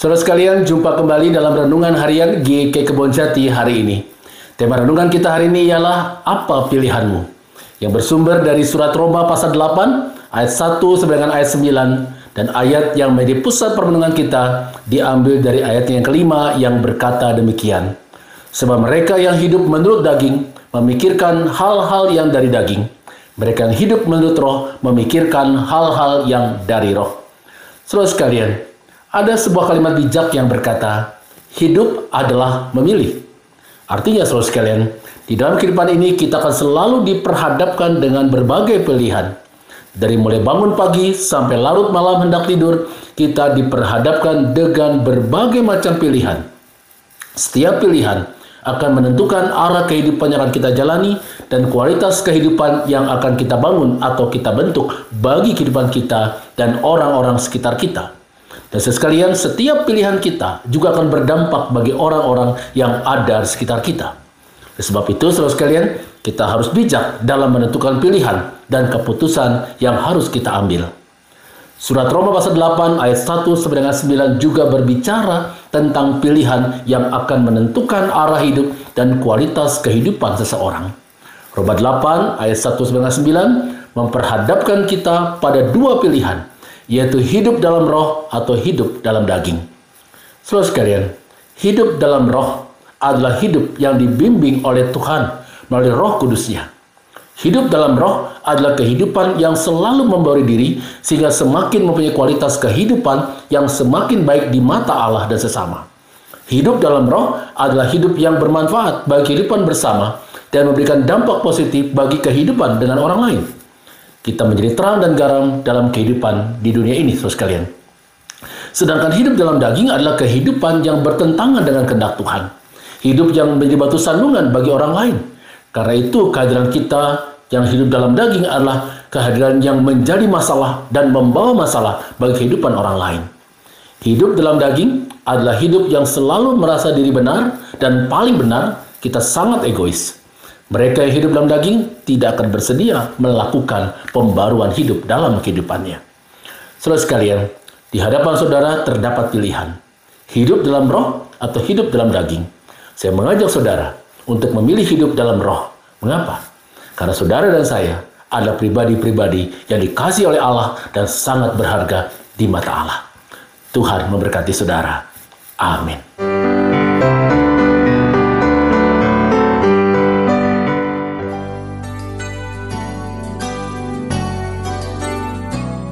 Saudara sekalian, jumpa kembali dalam renungan harian GK Kebon Jati hari ini. Tema renungan kita hari ini ialah apa pilihanmu? Yang bersumber dari surat Roma pasal 8 ayat 1 sampai dengan ayat 9 dan ayat yang menjadi pusat permenungan kita diambil dari ayat yang kelima yang berkata demikian. Sebab mereka yang hidup menurut daging memikirkan hal-hal yang dari daging. Mereka yang hidup menurut roh memikirkan hal-hal yang dari roh. Saudara sekalian, ada sebuah kalimat bijak yang berkata, hidup adalah memilih. Artinya, saudara sekalian, di dalam kehidupan ini kita akan selalu diperhadapkan dengan berbagai pilihan. Dari mulai bangun pagi sampai larut malam hendak tidur, kita diperhadapkan dengan berbagai macam pilihan. Setiap pilihan akan menentukan arah kehidupan yang akan kita jalani dan kualitas kehidupan yang akan kita bangun atau kita bentuk bagi kehidupan kita dan orang-orang sekitar kita. Dan sekalian, setiap pilihan kita juga akan berdampak bagi orang-orang yang ada di sekitar kita. Sebab itu, saudara sekalian, kita harus bijak dalam menentukan pilihan dan keputusan yang harus kita ambil. Surat Roma pasal 8 ayat 1 sampai dengan 9 juga berbicara tentang pilihan yang akan menentukan arah hidup dan kualitas kehidupan seseorang. Roma 8 ayat 1 sampai dengan 9 memperhadapkan kita pada dua pilihan, yaitu hidup dalam roh atau hidup dalam daging. Saudara sekalian, hidup dalam roh adalah hidup yang dibimbing oleh Tuhan melalui roh kudusnya. Hidup dalam roh adalah kehidupan yang selalu membawa diri sehingga semakin mempunyai kualitas kehidupan yang semakin baik di mata Allah dan sesama. Hidup dalam roh adalah hidup yang bermanfaat bagi kehidupan bersama dan memberikan dampak positif bagi kehidupan dengan orang lain kita menjadi terang dan garam dalam kehidupan di dunia ini, saudara sekalian. Sedangkan hidup dalam daging adalah kehidupan yang bertentangan dengan kehendak Tuhan. Hidup yang menjadi batu sandungan bagi orang lain. Karena itu kehadiran kita yang hidup dalam daging adalah kehadiran yang menjadi masalah dan membawa masalah bagi kehidupan orang lain. Hidup dalam daging adalah hidup yang selalu merasa diri benar dan paling benar kita sangat egois. Mereka yang hidup dalam daging tidak akan bersedia melakukan pembaruan hidup dalam kehidupannya. Saudara sekalian, di hadapan saudara terdapat pilihan. Hidup dalam roh atau hidup dalam daging. Saya mengajak saudara untuk memilih hidup dalam roh. Mengapa? Karena saudara dan saya adalah pribadi-pribadi yang dikasih oleh Allah dan sangat berharga di mata Allah. Tuhan memberkati saudara. Amin.